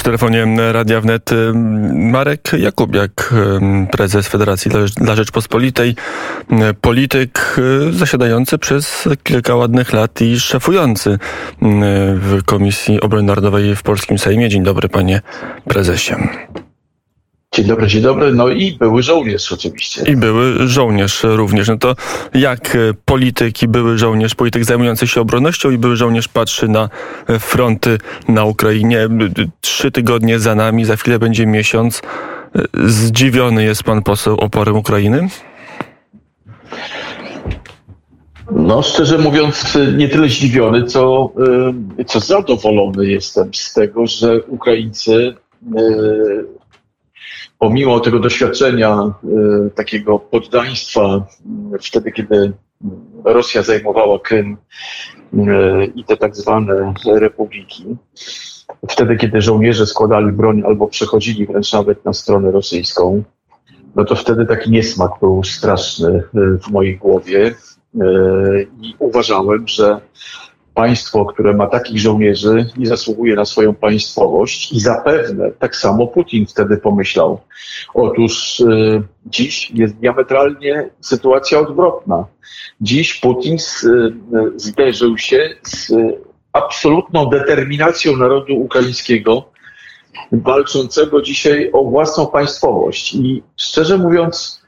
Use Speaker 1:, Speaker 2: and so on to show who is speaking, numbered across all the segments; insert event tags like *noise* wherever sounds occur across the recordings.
Speaker 1: W telefonie Radia Wnet Marek Jakubiak, prezes Federacji dla Rzeczpospolitej, polityk y, zasiadający przez kilka ładnych lat i szefujący w Komisji Obrony Narodowej w Polskim Sejmie. Dzień dobry, panie prezesie.
Speaker 2: Dzień dobry, dzień dobry. No i były żołnierz oczywiście.
Speaker 1: I były żołnierz również. No to jak polityk i były żołnierz, polityk zajmujący się obronnością i były żołnierz patrzy na fronty na Ukrainie. Trzy tygodnie za nami, za chwilę będzie miesiąc. Zdziwiony jest pan poseł oporem Ukrainy?
Speaker 2: No, szczerze mówiąc, nie tyle zdziwiony, co, co zadowolony jestem z tego, że Ukraińcy pomimo tego doświadczenia y, takiego poddaństwa, y, wtedy kiedy Rosja zajmowała Krym y, i te tak zwane republiki, wtedy kiedy żołnierze składali broń albo przechodzili wręcz nawet na stronę rosyjską, no to wtedy taki niesmak był straszny w mojej głowie i uważałem, że państwo, które ma takich żołnierzy i zasługuje na swoją państwowość i zapewne tak samo Putin wtedy pomyślał. Otóż y, dziś jest diametralnie sytuacja odwrotna. Dziś Putin z, y, zderzył się z absolutną determinacją narodu ukraińskiego, walczącego dzisiaj o własną państwowość. I szczerze mówiąc,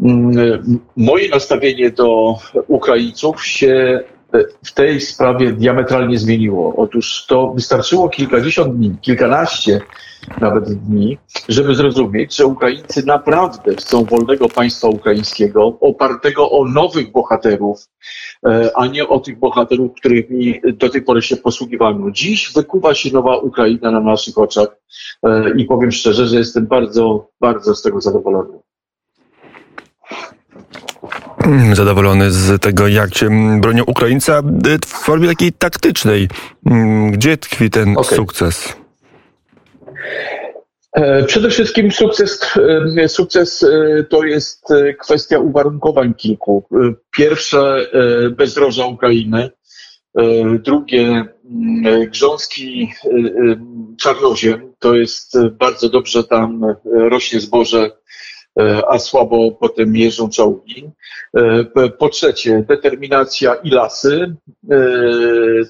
Speaker 2: mm, moje nastawienie do Ukraińców się w tej sprawie diametralnie zmieniło. Otóż to wystarczyło kilkadziesiąt dni, kilkanaście nawet dni, żeby zrozumieć, że Ukraińcy naprawdę chcą wolnego państwa ukraińskiego, opartego o nowych bohaterów, e, a nie o tych bohaterów, którymi do tej pory się posługiwano. Dziś wykuwa się nowa Ukraina na naszych oczach e, i powiem szczerze, że jestem bardzo, bardzo z tego zadowolony. *clears throat*
Speaker 1: zadowolony z tego, jak się bronią Ukraińca w formie takiej taktycznej. Gdzie tkwi ten okay. sukces?
Speaker 2: E, przede wszystkim sukces, e, sukces e, to jest kwestia uwarunkowań kilku. Pierwsze bezdroża Ukrainy, drugie grząski czarnoziem, to jest bardzo dobrze tam rośnie zboże a słabo potem jeżdżą czołgi. E, po trzecie, determinacja i lasy. E,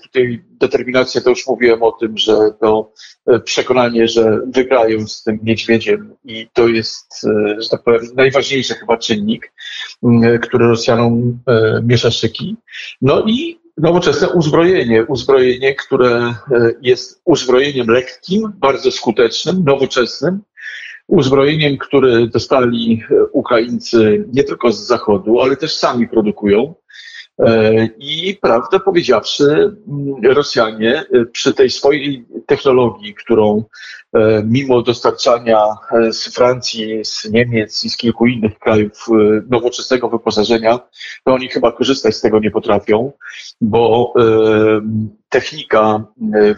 Speaker 2: tutaj determinacja to już mówiłem o tym, że to przekonanie, że wygrają z tym niedźwiedziem i to jest, że tak powiem, najważniejszy chyba czynnik, który Rosjanom miesza szyki. No i nowoczesne uzbrojenie, uzbrojenie, które jest uzbrojeniem lekkim, bardzo skutecznym, nowoczesnym, uzbrojeniem, które dostali Ukraińcy nie tylko z Zachodu, ale też sami produkują. E, I prawdę powiedziawszy, mm, Rosjanie e, przy tej swojej technologii, którą e, mimo dostarczania z Francji, z Niemiec i z kilku innych krajów nowoczesnego wyposażenia, to oni chyba korzystać z tego nie potrafią, bo technika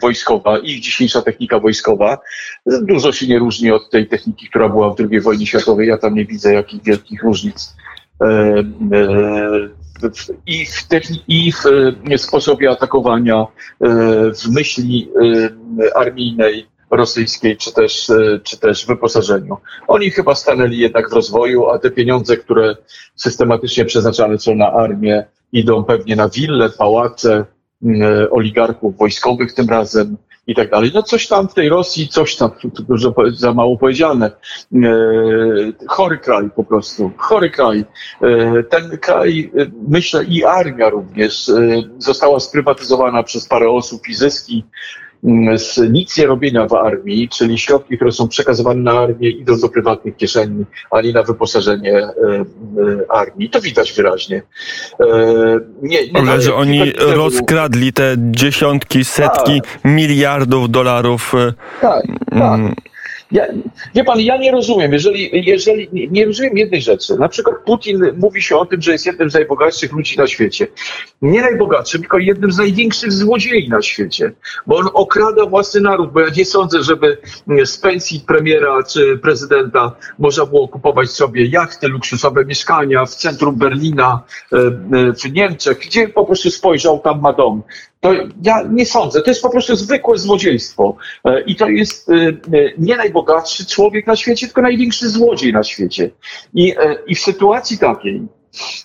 Speaker 2: wojskowa, ich dzisiejsza technika wojskowa dużo się nie różni od tej techniki, która była w II wojnie światowej. Ja tam nie widzę jakichś wielkich różnic i w, techni- i w e, sposobie atakowania, e, w myśli e, armijnej rosyjskiej, czy też, czy też wyposażeniu. Oni chyba stanęli jednak w rozwoju, a te pieniądze, które systematycznie przeznaczane są na armię, idą pewnie na wille, pałace, oligarchów wojskowych tym razem, i tak dalej. No coś tam w tej Rosji, coś tam, dużo za mało powiedziane. E, chory kraj po prostu, chory kraj. E, ten kraj, e, myślę i armia również, została sprywatyzowana przez parę osób i zyski z nic nie robienia w armii, czyli środki, które są przekazywane na armię, idą do prywatnych kieszeni, a nie na wyposażenie e, e, armii. To widać wyraźnie.
Speaker 1: E, nie, nie Ale że oni rozkradli te dziesiątki, setki tak. miliardów dolarów.
Speaker 2: Tak, tak. Ja, wie pan, ja nie rozumiem, jeżeli, jeżeli nie, rozumiem jednej rzeczy. Na przykład Putin mówi się o tym, że jest jednym z najbogatszych ludzi na świecie. Nie najbogatszym, tylko jednym z największych złodziei na świecie, bo on okrada własny naród, bo ja nie sądzę, żeby z pensji premiera czy prezydenta można było kupować sobie jachty, luksusowe mieszkania w centrum Berlina, e, e, w Niemczech, gdzie po prostu spojrzał, tam ma dom To ja nie sądzę. To jest po prostu zwykłe złodziejstwo. I to jest nie najbogatszy człowiek na świecie, tylko największy złodziej na świecie. I, i w sytuacji takiej,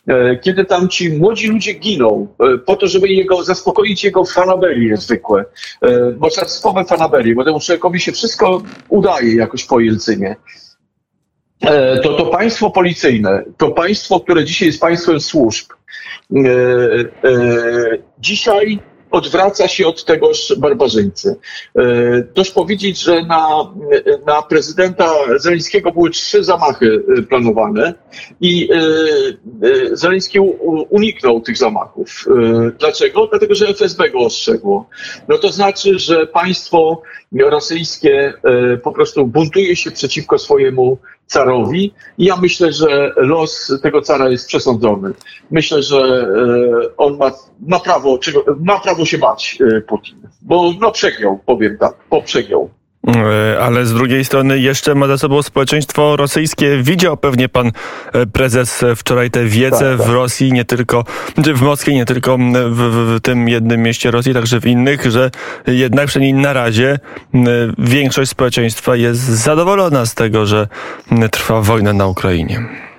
Speaker 2: E, kiedy tam ci młodzi ludzie giną e, po to, żeby jego, zaspokoić jego fanaberie zwykłe, e, mocarstwowe fanaberie, bo temu człowiekowi się wszystko udaje jakoś po Jelcynie. To, to państwo policyjne, to państwo, które dzisiaj jest państwem służb, dzisiaj odwraca się od tegoż barbarzyńcy. E, dość powiedzieć, że na, na prezydenta Zeleńskiego były trzy zamachy e, planowane i e, Zeleński uniknął tych zamachów. Dlaczego? Dlatego, że FSB go ostrzegło. No to znaczy, że państwo rosyjskie po prostu buntuje się przeciwko swojemu carowi. I ja myślę, że los tego cara jest przesądzony. Myślę, że e, on ma, ma, prawo, ma prawo się bać e, Putin, bo no przegiął, powiem tak, poprzegiął.
Speaker 1: E, ale z drugiej strony jeszcze ma za sobą społeczeństwo rosyjskie. Widział pewnie pan e, prezes wczoraj tę wiedzę tak, tak. w Rosji, nie tylko w Moskwie, nie tylko w, w, tym jednym mieście Rosji, także w innych, że jednak przynajmniej na razie większość społeczeństwa jest zadowolona z tego, że trwa wojna na Ukrainie.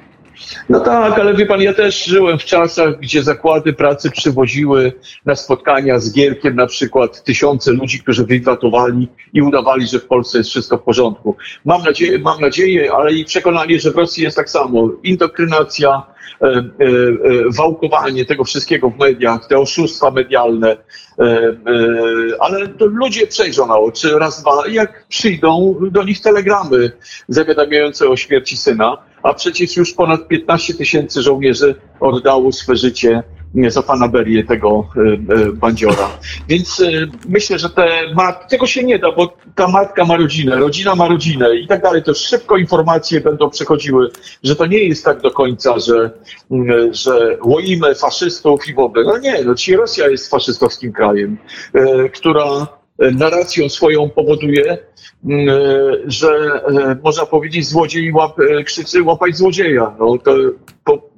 Speaker 2: No tak, ale wie pan, ja też żyłem w czasach, gdzie zakłady pracy przywoziły na spotkania z Gierkiem na przykład tysiące ludzi, którzy wywatowali i udawali, że w Polsce jest wszystko w porządku. Mam nadzieję, mam nadzieję ale i przekonanie, że w Rosji jest tak samo. Indoktrynacja, wałkowanie tego wszystkiego w mediach, te oszustwa medialne, e, e, ale ludzie przejrzą na oczy raz, dwa, jak przyjdą do nich telegramy zawiadamiające o śmierci syna, a przecież już ponad 15 tysięcy żołnierzy oddało swe życie za fanaberię tego e, e, bandziora. Więc e, myślę, że te tego się nie da, bo ta matka ma rodzinę, rodzina ma rodzinę i tak dalej. To szybko informacje będą przechodziły, że to nie jest tak do końca, że, że łoimy faszystów i w ogóle. No nie, no ci Rosja jest faszystowskim krajem, która narracją swoją powoduje, mm, że można powiedzieć złodziej łap, krzyczy łapać złodzieja. No, to po,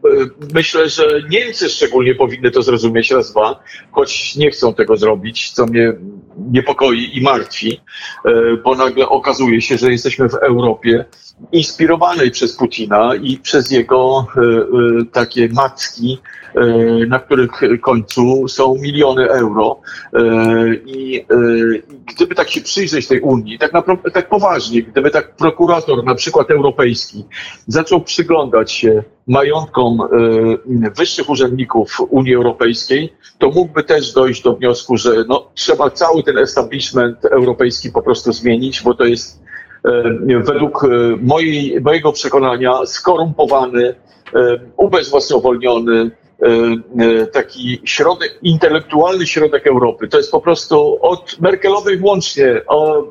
Speaker 2: myślę, że Niemcy szczególnie powinny to zrozumieć raz, dwa, choć nie chcą tego zrobić, co mnie niepokoi i martwi, bo nagle okazuje się, że jesteśmy w Europie inspirowanej przez Putina i przez jego takie macki, na których końcu są miliony euro. I gdyby tak się przyjrzeć tej Unii, tak, naprawdę, tak poważnie, gdyby tak prokurator, na przykład europejski, zaczął przyglądać się majątkom y, wyższych urzędników Unii Europejskiej, to mógłby też dojść do wniosku, że no, trzeba cały ten establishment europejski po prostu zmienić, bo to jest y, według y, mojej, mojego przekonania skorumpowany, ubezwłasnowolniony, taki środek, intelektualny środek Europy. To jest po prostu od Merkelowej włącznie. O,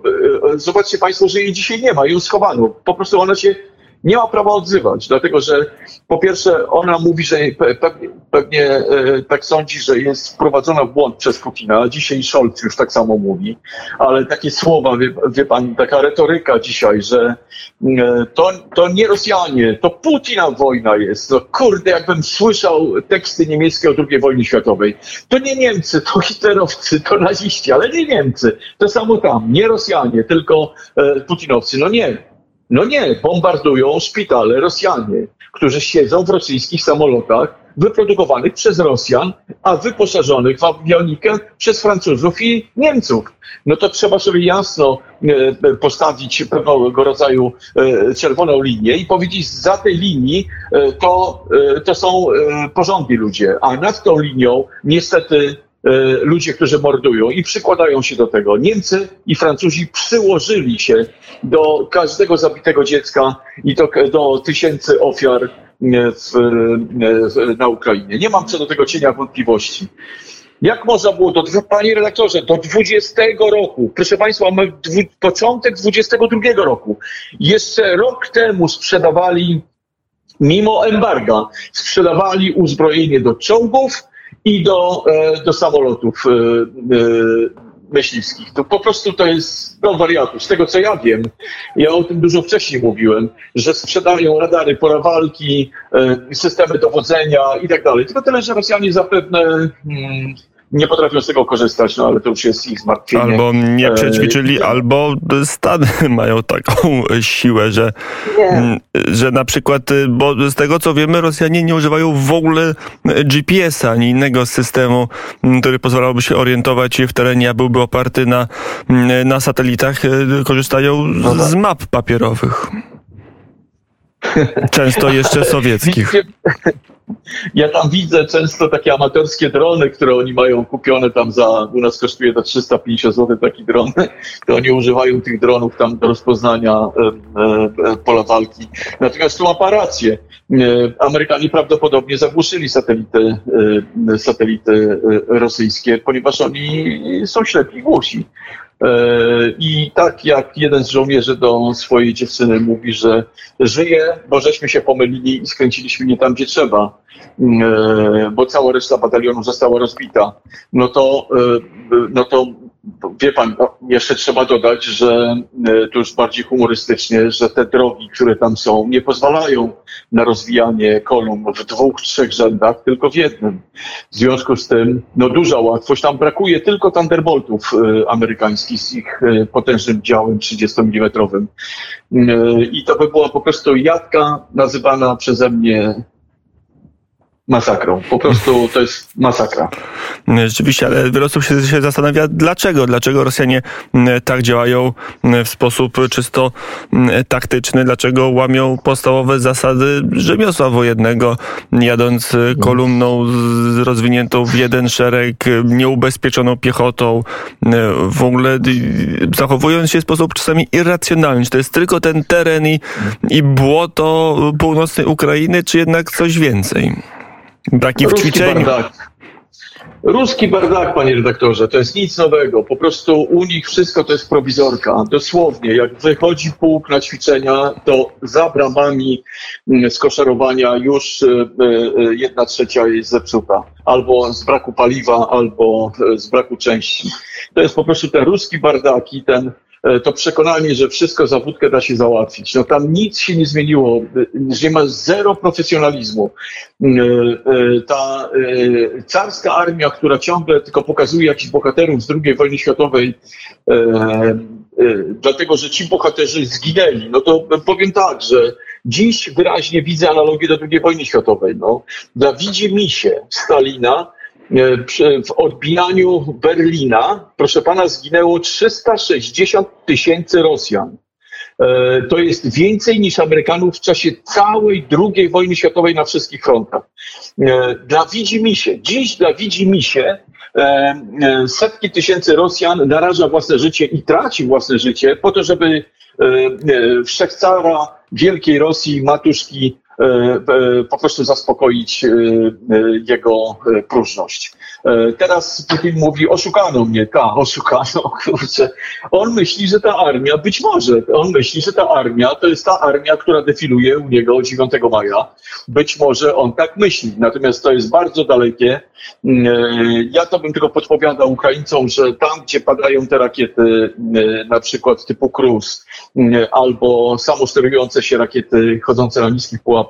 Speaker 2: zobaczcie Państwo, że jej dzisiaj nie ma, ją schowano. Po prostu ona się nie ma prawa odzywać, dlatego że po pierwsze ona mówi, że pewnie, pewnie tak sądzi, że jest wprowadzona w błąd przez Putina. Dzisiaj Scholz już tak samo mówi, ale takie słowa, wie, wie pan, taka retoryka dzisiaj, że e, to, to nie Rosjanie, to Putina wojna jest. No kurde, jakbym słyszał teksty niemieckie o II wojnie światowej. To nie Niemcy, to hitlerowcy, to naziści, ale nie Niemcy. To samo tam, nie Rosjanie, tylko e, Putinowcy. No nie, no nie, bombardują szpitale Rosjanie, którzy siedzą w rosyjskich samolotach wyprodukowanych przez Rosjan, a wyposażonych w awionikę przez Francuzów i Niemców. No to trzeba sobie jasno e, postawić pewnego rodzaju e, czerwoną linię i powiedzieć, za tej linii e, to, to są porządni ludzie, a nad tą linią niestety ludzie, którzy mordują i przykładają się do tego. Niemcy i Francuzi przyłożyli się do każdego zabitego dziecka i do, do tysięcy ofiar e, w, e, w, na Ukrainie. Nie mam co do tego cienia wątpliwości. Jak można było, do, panie redaktorze, do 20 roku, proszę państwa, mamy dwu, początek 22 roku. Jeszcze rok temu sprzedawali, mimo embarga, sprzedawali uzbrojenie do czołgów, i do, e, do samolotów e, e, myśliwskich. To po prostu to jest no, wariatów. Z tego co ja wiem, ja o tym dużo wcześniej mówiłem, że sprzedają radary, pora walki, systemy dowodzenia i tak dalej. Tylko tyle, że Rosjanie zapewne hmm, nie potrafią z tego korzystać, no ale to już jest ich zmartwienie.
Speaker 1: Albo nie przećwiczyli, e, albo Stany *laughs* mają taką siłę, że, nie. że na przykład, bo z tego co wiemy, Rosjanie nie używają w ogóle GPS-a ani innego systemu, który pozwalałby się orientować w terenie, a byłby oparty na, na satelitach, korzystają no tak. z map papierowych. *laughs* Często jeszcze sowieckich.
Speaker 2: Ja tam widzę często takie amatorskie drony, które oni mają kupione tam za, u nas kosztuje to 350 zł taki dron, to oni używają tych dronów tam do rozpoznania e, e, pola walki. Natomiast tu ma rację. E, Amerykanie prawdopodobnie zagłuszyli satelity, e, satelity rosyjskie, ponieważ oni są ślepi i głusi. E, I tak jak jeden z żołnierzy do swojej dziewczyny mówi, że żyje, bo żeśmy się pomylili i skręciliśmy nie tam, gdzie trzeba, e, bo cała reszta batalionu została rozbita, no to, e, no to wie pan, jeszcze trzeba dodać, że e, to już bardziej humorystycznie, że te drogi, które tam są, nie pozwalają na rozwijanie kolumn w dwóch, trzech rzędach, tylko w jednym. W związku z tym, no duża łatwość, tam brakuje tylko Thunderboltów e, amerykańskich z ich e, potężnym działem 30 mm. I to by była po prostu jadka nazywana przeze mnie masakrą. Po prostu to jest masakra.
Speaker 1: Rzeczywiście, ale wiele osób się, się zastanawia, dlaczego? Dlaczego Rosjanie tak działają w sposób czysto taktyczny? Dlaczego łamią podstawowe zasady rzemiosła wojennego, jadąc kolumną rozwiniętą w jeden szereg, nieubezpieczoną piechotą, w ogóle zachowując się w sposób czasami irracjonalny? Czy to jest tylko ten teren i, i błoto północnej Ukrainy, czy jednak coś więcej? Ruski ćwiczeń. Bardak.
Speaker 2: Ruski bardak, panie redaktorze, to jest nic nowego. Po prostu u nich wszystko to jest prowizorka. Dosłownie, jak wychodzi pułk na ćwiczenia, to za bramami mm, skoszarowania już e, e, jedna trzecia jest zepsuta. Albo z braku paliwa, albo e, z braku części. To jest po prostu ten ruski bardaki, ten to przekonanie, że wszystko za wódkę da się załatwić. No tam nic się nie zmieniło, że ma zero profesjonalizmu. E, e, ta carska armia, która ciągle tylko pokazuje jakichś bohaterów z II wojny światowej, dlatego że ci bohaterzy zginęli, no to powiem tak, że dziś wyraźnie widzę analogię do II wojny światowej. No. Dla widzi mi się Stalina E, w odbijaniu Berlina, proszę pana, zginęło 360 tysięcy Rosjan. E, to jest więcej niż Amerykanów w czasie całej II wojny światowej na wszystkich frontach. E, dla Widzimisię, dziś dla Widzimisię setki tysięcy Rosjan naraża własne życie i traci własne życie po to, żeby wszechcara wielkiej Rosji, matuszki E, e, po prostu zaspokoić e, jego próżność. Teraz Putin mówi, oszukano mnie, ta, oszukano, *laughs* kurczę. On myśli, że ta armia, być może, on myśli, że ta armia to jest ta armia, która defiluje u niego 9 maja. Być może on tak myśli, natomiast to jest bardzo dalekie. Ja to bym tylko podpowiadał Ukraińcom, że tam, gdzie padają te rakiety, na przykład typu Cruz, albo samosterujące się rakiety chodzące na niskich pułapach,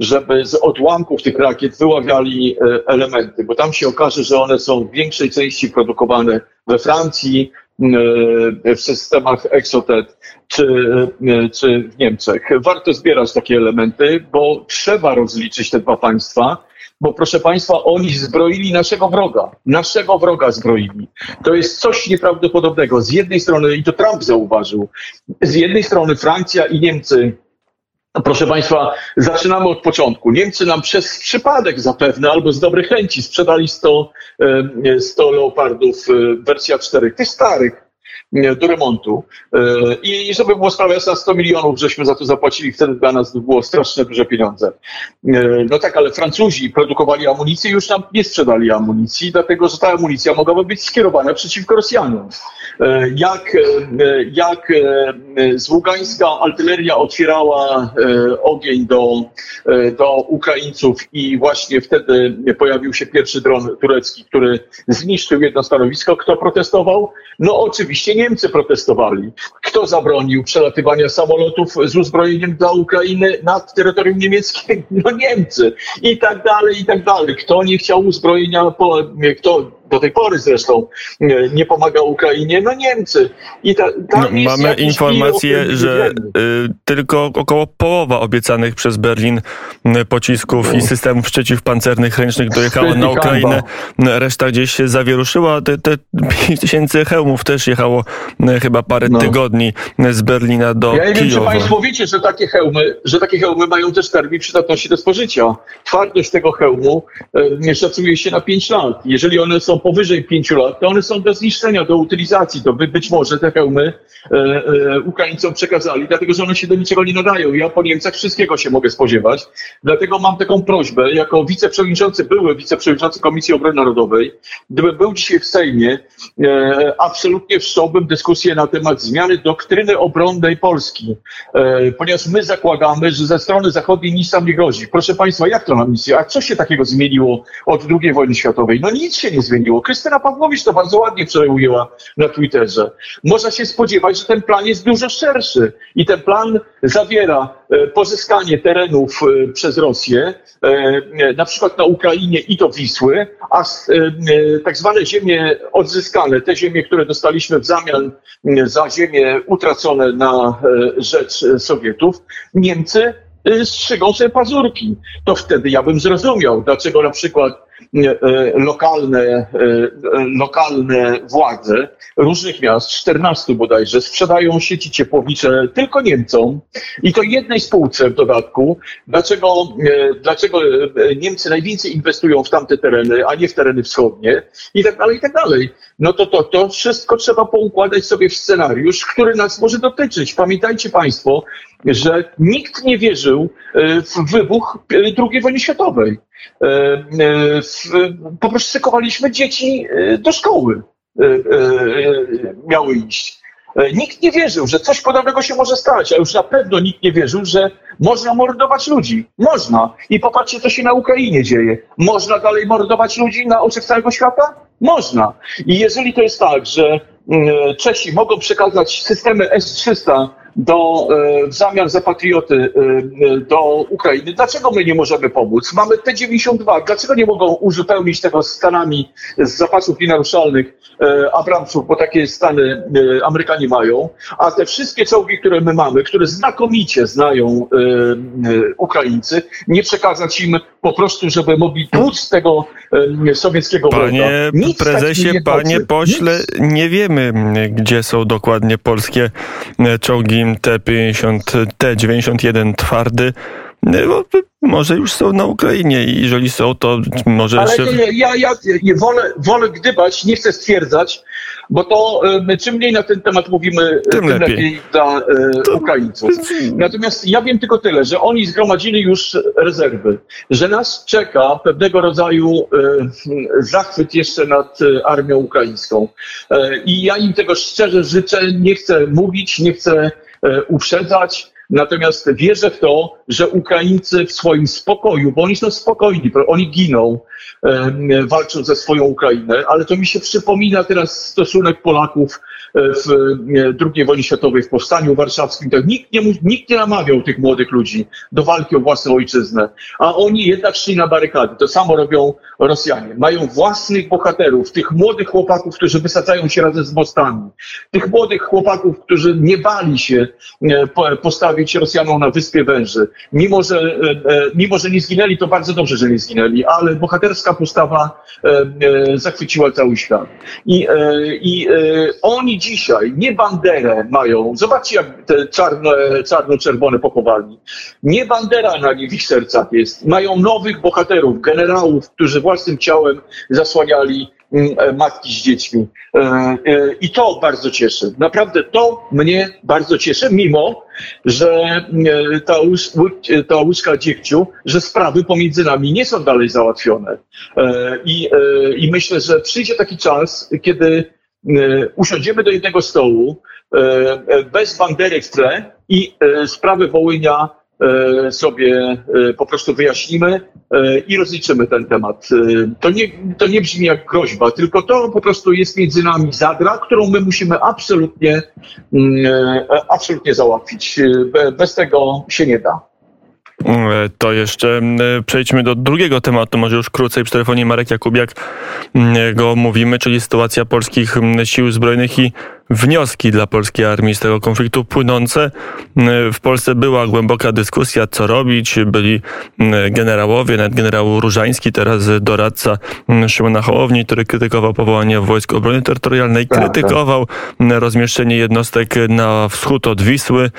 Speaker 2: żeby z odłamków tych rakiet wyławiali e, elementy, bo tam się okaże, że one są w większej części produkowane we Francji, e, w systemach Exotet czy, e, czy w Niemczech. Warto zbierać takie elementy, bo trzeba rozliczyć te dwa państwa, bo proszę Państwa, oni zbroili naszego wroga. Naszego wroga zbroili. To jest coś nieprawdopodobnego. Z jednej strony, i to Trump zauważył, z jednej strony Francja i Niemcy Proszę Państwa, zaczynamy od początku. Niemcy nam przez przypadek zapewne albo z dobrej chęci sprzedali 100, 100 leopardów wersja 4, tych starych, do remontu. E, I żeby było sprawa jasna, 100 milionów żeśmy za to zapłacili, wtedy dla nas było straszne duże pieniądze. E, no tak, ale Francuzi produkowali amunicję i już nam nie sprzedali amunicji, dlatego że ta amunicja mogłaby być skierowana przeciwko Rosjanom. E, jak, jak z artyleria otwierała ogień do, do Ukraińców i właśnie wtedy pojawił się pierwszy dron turecki, który zniszczył jedno stanowisko. Kto protestował? No oczywiście Niemcy protestowali. Kto zabronił przelatywania samolotów z uzbrojeniem dla Ukrainy nad terytorium niemieckie? *laughs* No Niemcy. I tak dalej, i tak dalej. Kto nie chciał uzbrojenia, kto do tej pory zresztą nie pomaga Ukrainie, no Niemcy.
Speaker 1: I ta, no, mamy informację, że y, tylko około połowa obiecanych przez Berlin y, pocisków no. i systemów przeciwpancernych ręcznych dojechała na Ukrainę. Reszta gdzieś się zawieruszyła. Te, te *laughs* 5 tysięcy hełmów też jechało y, chyba parę no. tygodni z Berlina do
Speaker 2: ja
Speaker 1: nie
Speaker 2: wiem, czy Państwo wiecie, że takie hełmy, że takie hełmy mają też termin przydatności do spożycia. Twardość tego hełmu e, szacuje się na 5 lat. Jeżeli one powyżej 5 lat, to one są do zniszczenia, do utylizacji. To by być może te hełmy e, e, Ukraińcom przekazali, dlatego że one się do niczego nie nadają. Ja po Niemcach wszystkiego się mogę spodziewać. Dlatego mam taką prośbę, jako wiceprzewodniczący, były wiceprzewodniczący Komisji Obrony Narodowej, gdybym był dzisiaj w Sejmie, e, absolutnie wszcząłbym dyskusję na temat zmiany doktryny obronnej Polski, e, ponieważ my zakładamy, że ze strony zachodniej nic nam nie grozi. Proszę Państwa, jak to na misję? A co się takiego zmieniło od II wojny światowej? No nic się nie zmieniło. Krystyna Pawłowicz to bardzo ładnie przeujęła na Twitterze. Można się spodziewać, że ten plan jest dużo szerszy i ten plan zawiera e, pozyskanie terenów e, przez Rosję, e, na przykład na Ukrainie i do Wisły, a tak zwane ziemie odzyskane, te ziemie, które dostaliśmy w zamian za ziemie utracone na rzecz Sowietów, Niemcy strzygą sobie pazurki. To wtedy ja bym zrozumiał, dlaczego na przykład lokalne, e, lokalne władze różnych miast, 14 bodajże, sprzedają sieci ciepłownicze tylko Niemcom i to jednej spółce w dodatku. Dlaczego, e, dlaczego Niemcy najwięcej inwestują w tamte tereny, a nie w tereny wschodnie i tak dalej, i tak dalej. No to, to, to wszystko trzeba poukładać sobie w scenariusz, który nas może dotyczyć. Pamiętajcie Państwo, że nikt nie wierzył w wybuch II wojny światowej. E, e, po prostu szykowaliśmy dzieci e, do szkoły. Miały iść. Nikt nie wierzył, że coś podobnego się może stać, a już na pewno nikt nie wierzył, że można mordować ludzi. Można. I popatrzcie, co się na Ukrainie dzieje. Można dalej mordować ludzi na oczach całego świata? Można. I jeżeli to jest tak, że Czesi mogą przekazać systemy S-300 do, e, w zamian za patrioty e, e, do Ukrainy. Dlaczego my nie możemy pomóc? Mamy T-92. Dlaczego nie mogą uzupełnić tego stanami z zapasów nienaruszalnych Abramsów, bo takie stany Amerykanie mają, a te wszystkie czołgi, które my mamy, które znakomicie znają Ukraińcy, nie przekazać im po prostu, żeby mogli tłuc tego sowieckiego
Speaker 1: Panie Nic prezesie, panie pośle, Nic. nie wiemy, gdzie są dokładnie polskie czołgi T50, T91 twardy, no, może już są na Ukrainie i jeżeli są, to może
Speaker 2: Ale jeszcze... ja, ja, ja wolę, wolę gdybać, nie chcę stwierdzać, bo to my, czym mniej na ten temat mówimy, tym, tym lepiej. lepiej, dla e, to... Ukraińców. Natomiast ja wiem tylko tyle, że oni zgromadzili już rezerwy, że nas czeka pewnego rodzaju zachwyt jeszcze nad armią ukraińską. I ja im tego szczerze życzę, nie chcę mówić, nie chcę uprzedzać. Natomiast wierzę w to, że Ukraińcy w swoim spokoju, bo oni są spokojni, oni giną, e, walczą ze swoją Ukrainę, ale to mi się przypomina teraz stosunek Polaków w II wojnie światowej, w Powstaniu Warszawskim. Tak, nikt, nie, nikt nie namawiał tych młodych ludzi do walki o własną ojczyznę, a oni jednak szli na barykady. To samo robią Rosjanie. Mają własnych bohaterów, tych młodych chłopaków, którzy wysadzają się razem z mostami, tych młodych chłopaków, którzy nie bali się e, postawić Rosjanom na Wyspie Węży. Mimo że, e, e, mimo, że nie zginęli, to bardzo dobrze, że nie zginęli, ale bohaterska postawa zachwyciła cały świat. I, i oni dzisiaj nie banderę mają, zobaczcie jak te czarno, czarno-czerwone pochowali, nie bandera na ich sercach jest, mają nowych bohaterów, generałów, którzy własnym ciałem zasłaniali mm, e, matki z dziećmi. E, e, I to bardzo cieszy. Naprawdę to mnie bardzo cieszy, mimo że ta, ta łyżka dziegciu, że sprawy pomiędzy nami nie są dalej załatwione. I, I myślę, że przyjdzie taki czas, kiedy usiądziemy do jednego stołu e, e, bez banderek w tle i sprawy Wołynia sobie po prostu wyjaśnimy i rozliczymy ten temat. To nie, to nie brzmi jak groźba, tylko to po prostu jest między nami zadra, którą my musimy absolutnie, mm, absolutnie załatwić. Bez tego się nie da.
Speaker 1: To jeszcze przejdźmy do drugiego tematu, może już krócej przy telefonie Marek Jakubiak go mówimy, czyli sytuacja polskich sił zbrojnych i wnioski dla polskiej armii z tego konfliktu płynące. W Polsce była głęboka dyskusja, co robić. Byli generałowie, nawet generał Różański, teraz doradca Szymona Hołowni, który krytykował powołanie Wojsk Obrony Terytorialnej, tak, krytykował tak. rozmieszczenie jednostek na wschód od Wisły,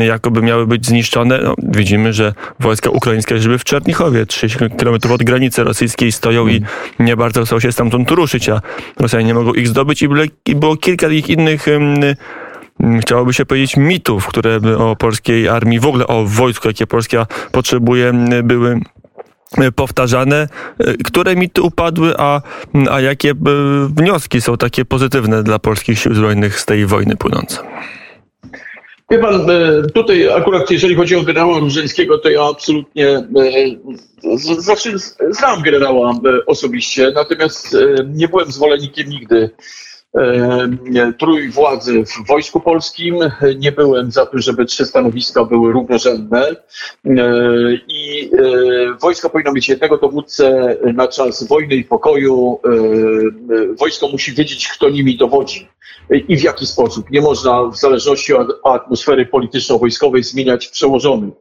Speaker 1: jakoby miały być zniszczone. No, widzimy, że wojska ukraińskie, żeby w Czernichowie, 30 km od granicy rosyjskiej stoją i nie bardzo chcą się stamtąd ruszyć, a Rosjanie nie mogą ich zdobyć i było kilka ich innych innych chciałoby się powiedzieć mitów, które o polskiej armii, w ogóle o wojsku, jakie Polska potrzebuje, były powtarzane. Które mity upadły, a, a jakie wnioski są takie pozytywne dla polskich sił zbrojnych z tej wojny płynące?
Speaker 2: Wie pan, e, tutaj akurat jeżeli chodzi o generała Różeńskiego, to ja absolutnie, e, znaczy znam generała e, osobiście, natomiast nie byłem zwolennikiem nigdy trójwładzy w Wojsku Polskim. Nie byłem za tym, żeby trzy stanowiska były równorzędne i wojsko powinno mieć jednego dowódcę na czas wojny i pokoju. Wojsko musi wiedzieć, kto nimi dowodzi i w jaki sposób. Nie można w zależności od atmosfery polityczno-wojskowej zmieniać przełożonych.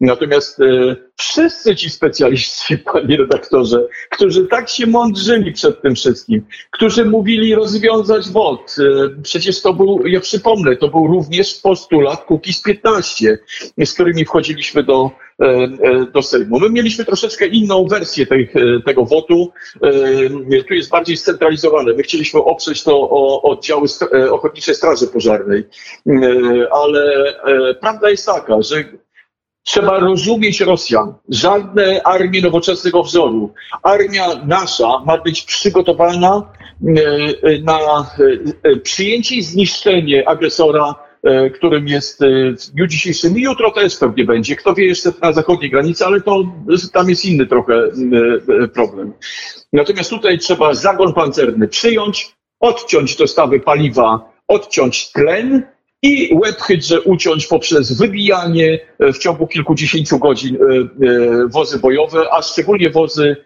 Speaker 2: Natomiast e, wszyscy ci specjaliści, *laughs* panie redaktorze, którzy tak się mądrzyli przed tym wszystkim, którzy mówili rozwiązać WOT, e, przecież to był, ja przypomnę, to był również postulat Kukiz 15, z którymi wchodziliśmy do E, e, do Sejmu. My mieliśmy troszeczkę inną wersję tej, tego wotu. Tu jest bardziej scentralizowane. My chcieliśmy oprzeć to o oddziały Ochotniczej Straży Pożarnej, ale prawda jest taka, że Trzeba rozumieć Rosjan. Żadne armie nowoczesnego wzoru. Armia nasza ma być przygotowana na przyjęcie i zniszczenie agresora E, którym jest e, w dniu dzisiejszym i jutro też pewnie będzie. Kto wie jeszcze na zachodniej granicy, ale to tam jest inny trochę e, problem. Natomiast tutaj trzeba zagon pancerny przyjąć, odciąć dostawy paliwa, odciąć tlen i łeb hydrze uciąć poprzez wybijanie w ciągu kilkudziesięciu godzin wozy bojowe, a szczególnie wozy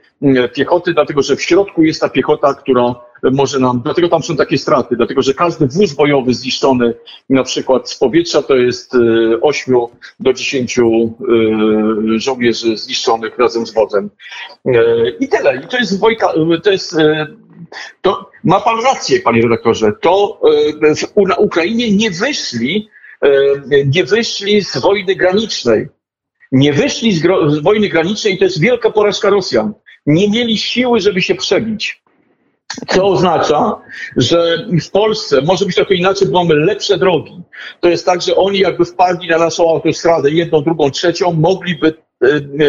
Speaker 2: piechoty, dlatego że w środku jest ta piechota, która może nam, dlatego tam są takie straty, dlatego że każdy wóz bojowy zniszczony na przykład z powietrza to jest 8 e, do 10 e, żołnierzy zniszczonych razem z wozem. E, I tyle. I to jest wojka, to jest to ma pan rację, panie redaktorze. To na Ukrainie nie wyszli, nie wyszli z wojny granicznej. Nie wyszli z, z wojny granicznej i to jest wielka porażka Rosjan. Nie mieli siły, żeby się przebić. Co oznacza, że w Polsce może być trochę inaczej, bo mamy lepsze drogi. To jest tak, że oni jakby wpadli na naszą autostradę, jedną, drugą, trzecią, mogliby e,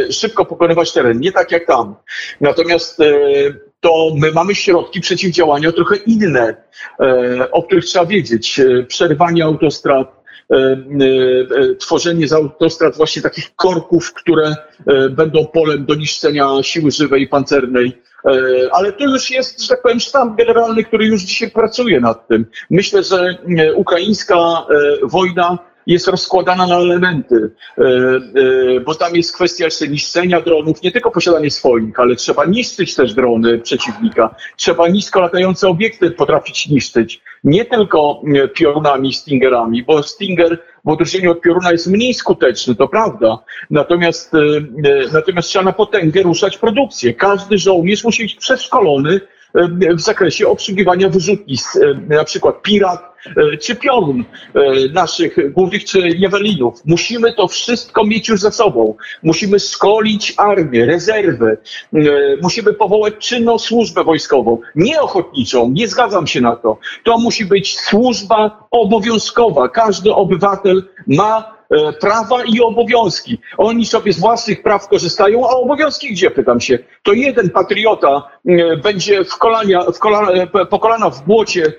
Speaker 2: e, szybko pokonywać teren. Nie tak jak tam. Natomiast e, to my mamy środki przeciwdziałania trochę inne, o których trzeba wiedzieć. Przerwanie autostrad, tworzenie z autostrad właśnie takich korków, które będą polem do niszczenia siły żywej i pancernej E, ale to już jest, że tak powiem, sztab generalny, który już dzisiaj pracuje nad tym. Myślę, że e, ukraińska e, wojna jest rozkładana na elementy, bo tam jest kwestia jeszcze niszczenia dronów, nie tylko posiadanie swoich, ale trzeba niszczyć też drony przeciwnika. Trzeba nisko latające obiekty potrafić niszczyć. Nie tylko piorunami, stingerami, bo stinger w odróżnieniu od pioruna jest mniej skuteczny, to prawda. Natomiast, e, e, natomiast trzeba na potęgę ruszać produkcję. Każdy żołnierz musi być przeszkolony w zakresie obsługiwania wyrzutni, na przykład pirat czy piorun naszych głównych czy jawelinów. Musimy to wszystko mieć już za sobą. Musimy szkolić armię, rezerwę. Musimy powołać czynną służbę wojskową, nie ochotniczą, nie zgadzam się na to. To musi być służba obowiązkowa. Każdy obywatel ma E, prawa i obowiązki. Oni sobie z własnych praw korzystają, a obowiązki gdzie, pytam się. To jeden patriota e, będzie w kolania, w kolana, e, po kolana w błocie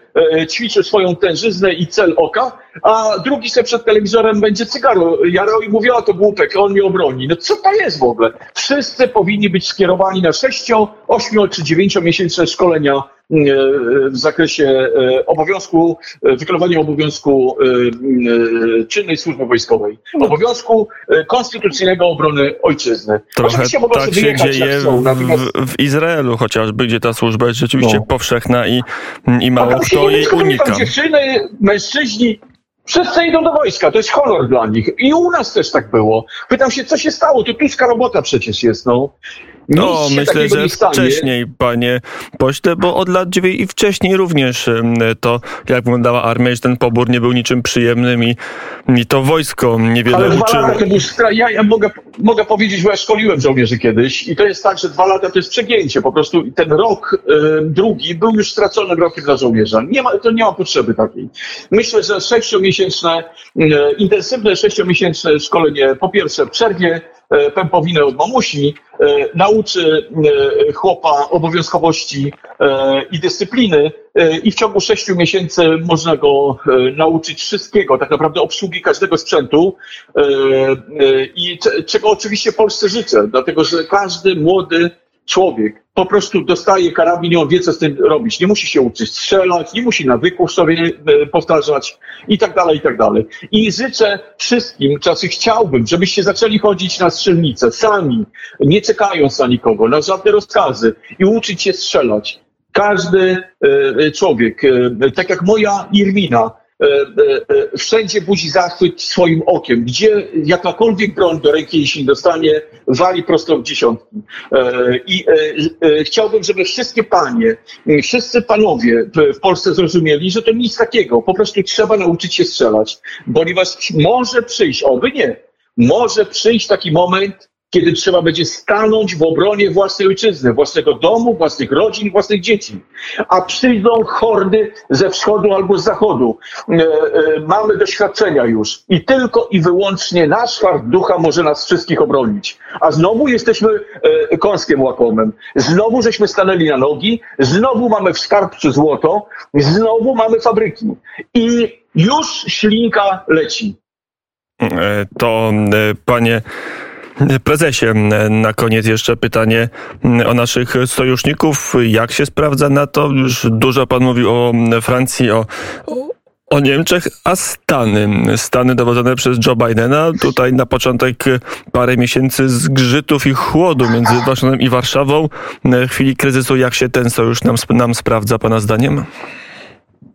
Speaker 2: ćwiczył swoją tężyznę i cel oka, a drugi sobie przed telewizorem będzie cygaro jarał i mówi, a to głupek, on mnie obroni. No co to jest w ogóle? Wszyscy powinni być skierowani na 6, 8 czy 9 miesięczne szkolenia w zakresie obowiązku, wykonywania obowiązku czynnej służby wojskowej, no. obowiązku konstytucyjnego obrony ojczyzny.
Speaker 1: Trochę tak się dzieje w, w, Izraelu chociażby, gdzie ta służba jest rzeczywiście no. powszechna i, i mało kto jej unika.
Speaker 2: Dziewczyny, mężczyźni Wszyscy idą do wojska, to jest honor dla nich. I u nas też tak było. Pytam się, co się stało? To tuska robota przecież jest, no.
Speaker 1: No, myślę, że wcześniej, panie pośle, bo od lat dziewięć i wcześniej również to, jak wyglądała armia, że ten pobór nie był niczym przyjemnym i, i to wojsko niewiele Ale
Speaker 2: uczyło.
Speaker 1: Dwa lata
Speaker 2: to. Ja, ja mogę, mogę powiedzieć, bo ja szkoliłem żołnierzy kiedyś i to jest tak, że dwa lata to jest przegięcie. Po prostu ten rok y, drugi był już straconym rokiem dla żołnierza. Nie ma, to nie ma potrzeby takiej. Myślę, że sześciomiesięczne, y, intensywne sześciomiesięczne szkolenie po pierwsze przerwie E, pępowinę od mamusi, e, nauczy e, chłopa obowiązkowości i dyscypliny i w ciągu sześciu miesięcy można go nauczyć wszystkiego, tak naprawdę obsługi każdego sprzętu i czego oczywiście Polsce życzę, dlatego że każdy młody człowiek po prostu dostaje karabin i on wie, co z tym robić. Nie musi się uczyć strzelać, nie musi nawyków sobie e, powtarzać i tak dalej, i tak dalej. I życzę wszystkim, czasy chciałbym, żebyście zaczęli chodzić na strzelnicę sami, nie czekając na nikogo, na żadne rozkazy i uczyć się strzelać. Każdy e, człowiek, e, tak jak moja Irwina, e, wszędzie budzi zachwyt swoim okiem. Gdzie jakakolwiek broń do ręki, jeśli dostanie, wali prosto w dziesiątki. I chciałbym, żeby wszystkie panie, wszyscy panowie w Polsce zrozumieli, że to nic takiego. Po prostu trzeba nauczyć się strzelać, ponieważ może przyjść, oby nie, może przyjść taki moment, kiedy trzeba będzie stanąć w obronie własnej ojczyzny, własnego domu, własnych rodzin, własnych dzieci. A przyjdą hordy ze wschodu albo z zachodu. E, e, mamy doświadczenia już i tylko i wyłącznie nasz fart ducha może nas wszystkich obronić. A znowu jesteśmy e, kąskiem łakomym. Znowu żeśmy stanęli na nogi, znowu mamy w skarbcu złoto, znowu mamy fabryki. I już ślinka leci.
Speaker 1: To panie Prezesie, na koniec jeszcze pytanie o naszych sojuszników. Jak się sprawdza na to? Już dużo pan mówił o Francji, o, o Niemczech, a Stany. Stany dowodzone przez Joe Bidena. Tutaj na początek parę miesięcy zgrzytów i chłodu między Waszyngtonem i Warszawą. W chwili kryzysu, jak się ten sojusz nam, nam sprawdza, Pana zdaniem?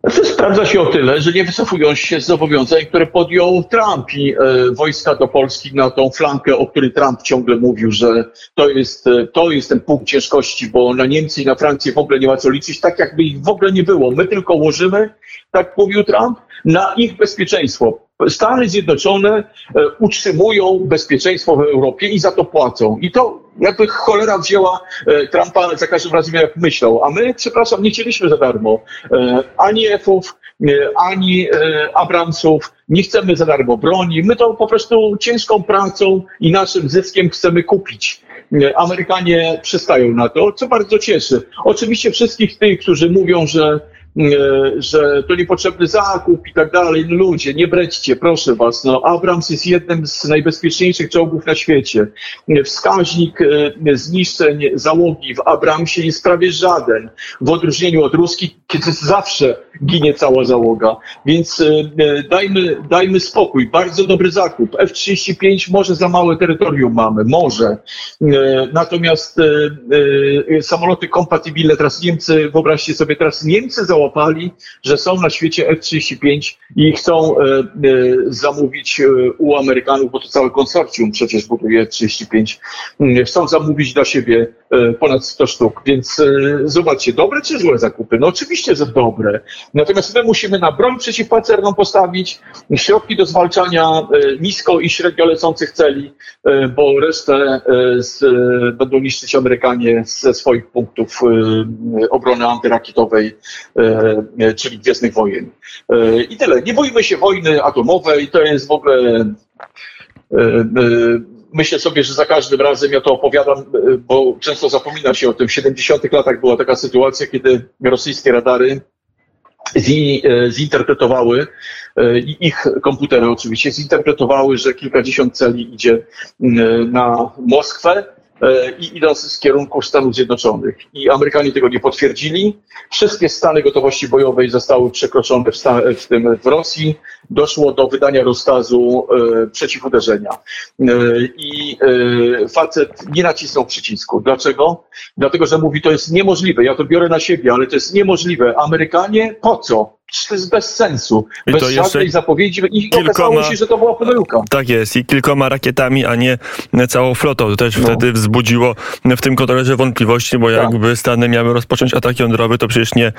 Speaker 2: Znaczy, sprawdza się o tyle, że nie wycofują się z zobowiązań, które podjął Trump i e, wojska do Polski na tą flankę, o której Trump ciągle mówił, że to jest, e, to jest ten punkt ciężkości, bo na Niemcy i na Francję w ogóle nie ma co liczyć, tak jakby ich w ogóle nie było. My tylko łożymy, tak mówił Trump, na ich bezpieczeństwo. Stany Zjednoczone e, utrzymują bezpieczeństwo w Europie i za to płacą. I to jakby cholera wzięła e, Trumpa za każdym razem jak myślał. A my, przepraszam, nie chcieliśmy za darmo e, ani F-ów, ani Abramsów, nie chcemy za darmo broni. My to po prostu ciężką pracą i naszym zyskiem chcemy kupić. Amerykanie przystają na to, co bardzo cieszy. Oczywiście wszystkich tych, którzy mówią, że że to niepotrzebny zakup i tak dalej. No ludzie, nie brećcie, proszę was. No, Abrams jest jednym z najbezpieczniejszych czołgów na świecie. Wskaźnik e, zniszczeń załogi w Abramsie jest prawie żaden, w odróżnieniu od ruskich, kiedy zawsze ginie cała załoga. Więc e, dajmy, dajmy spokój. Bardzo dobry zakup. F-35 może za małe terytorium mamy, może. Natomiast samoloty kompatybilne, teraz Niemcy, wyobraźcie sobie, teraz Niemcy załoga załapali, że są na świecie F-35 i chcą e, e, zamówić e, u Amerykanów, bo to całe konsorcjum przecież buduje F-35, mm, chcą zamówić dla siebie ponad 100 sztuk. Więc zobaczcie, dobre czy złe zakupy? No oczywiście, że dobre. Natomiast my musimy na broń przeciwpancerną postawić, środki do zwalczania nisko i średnio lecących celi, bo resztę z, będą niszczyć Amerykanie ze swoich punktów obrony antyrakietowej czyli Gwiezdnych Wojen. I tyle. Nie boimy się wojny atomowej, to jest w ogóle myślę sobie, że za każdym razem ja to opowiadam, bo często zapomina się o tym. W 70 latach była taka sytuacja, kiedy rosyjskie radary zinterpretowały i ich komputery oczywiście zinterpretowały, że kilkadziesiąt celi idzie na Moskwę e, i idąc z kierunku Stanów Zjednoczonych. I Amerykanie tego nie potwierdzili. Wszystkie stany gotowości bojowej zostały przekroczone w, sta, w tym w Rosji. Doszło do wydania rozkazu e, przeciwuderzenia. E, I e, facet nie nacisnął przycisku. Dlaczego? Dlatego, że mówi, to jest niemożliwe. Ja to biorę na siebie, ale to jest niemożliwe. Amerykanie po co? To jest bez sensu.
Speaker 1: I
Speaker 2: bez żadnej zapowiedzi. I
Speaker 1: kilkoma-
Speaker 2: okazało się, że to była pomyłka.
Speaker 1: Tak jest i kilkoma rakietami, a nie całą flotą. To też
Speaker 2: No.
Speaker 1: wtedy wzbudziło w tym kontrolerze wątpliwości, bo
Speaker 2: Tak.
Speaker 1: jakby Stany miały rozpocząć atak jądrowy, to przecież nie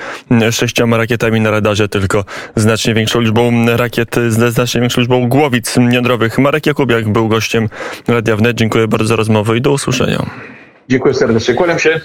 Speaker 1: sześcioma rakietami na radarze, tylko znacznie większą liczbą rakiet, znacznie większą liczbą głowic jądrowych. Marek Jakubiak był gościem Radia Wnet. Dziękuję bardzo za rozmowę i do usłyszenia.
Speaker 2: Dziękuję serdecznie. Kłaniam się.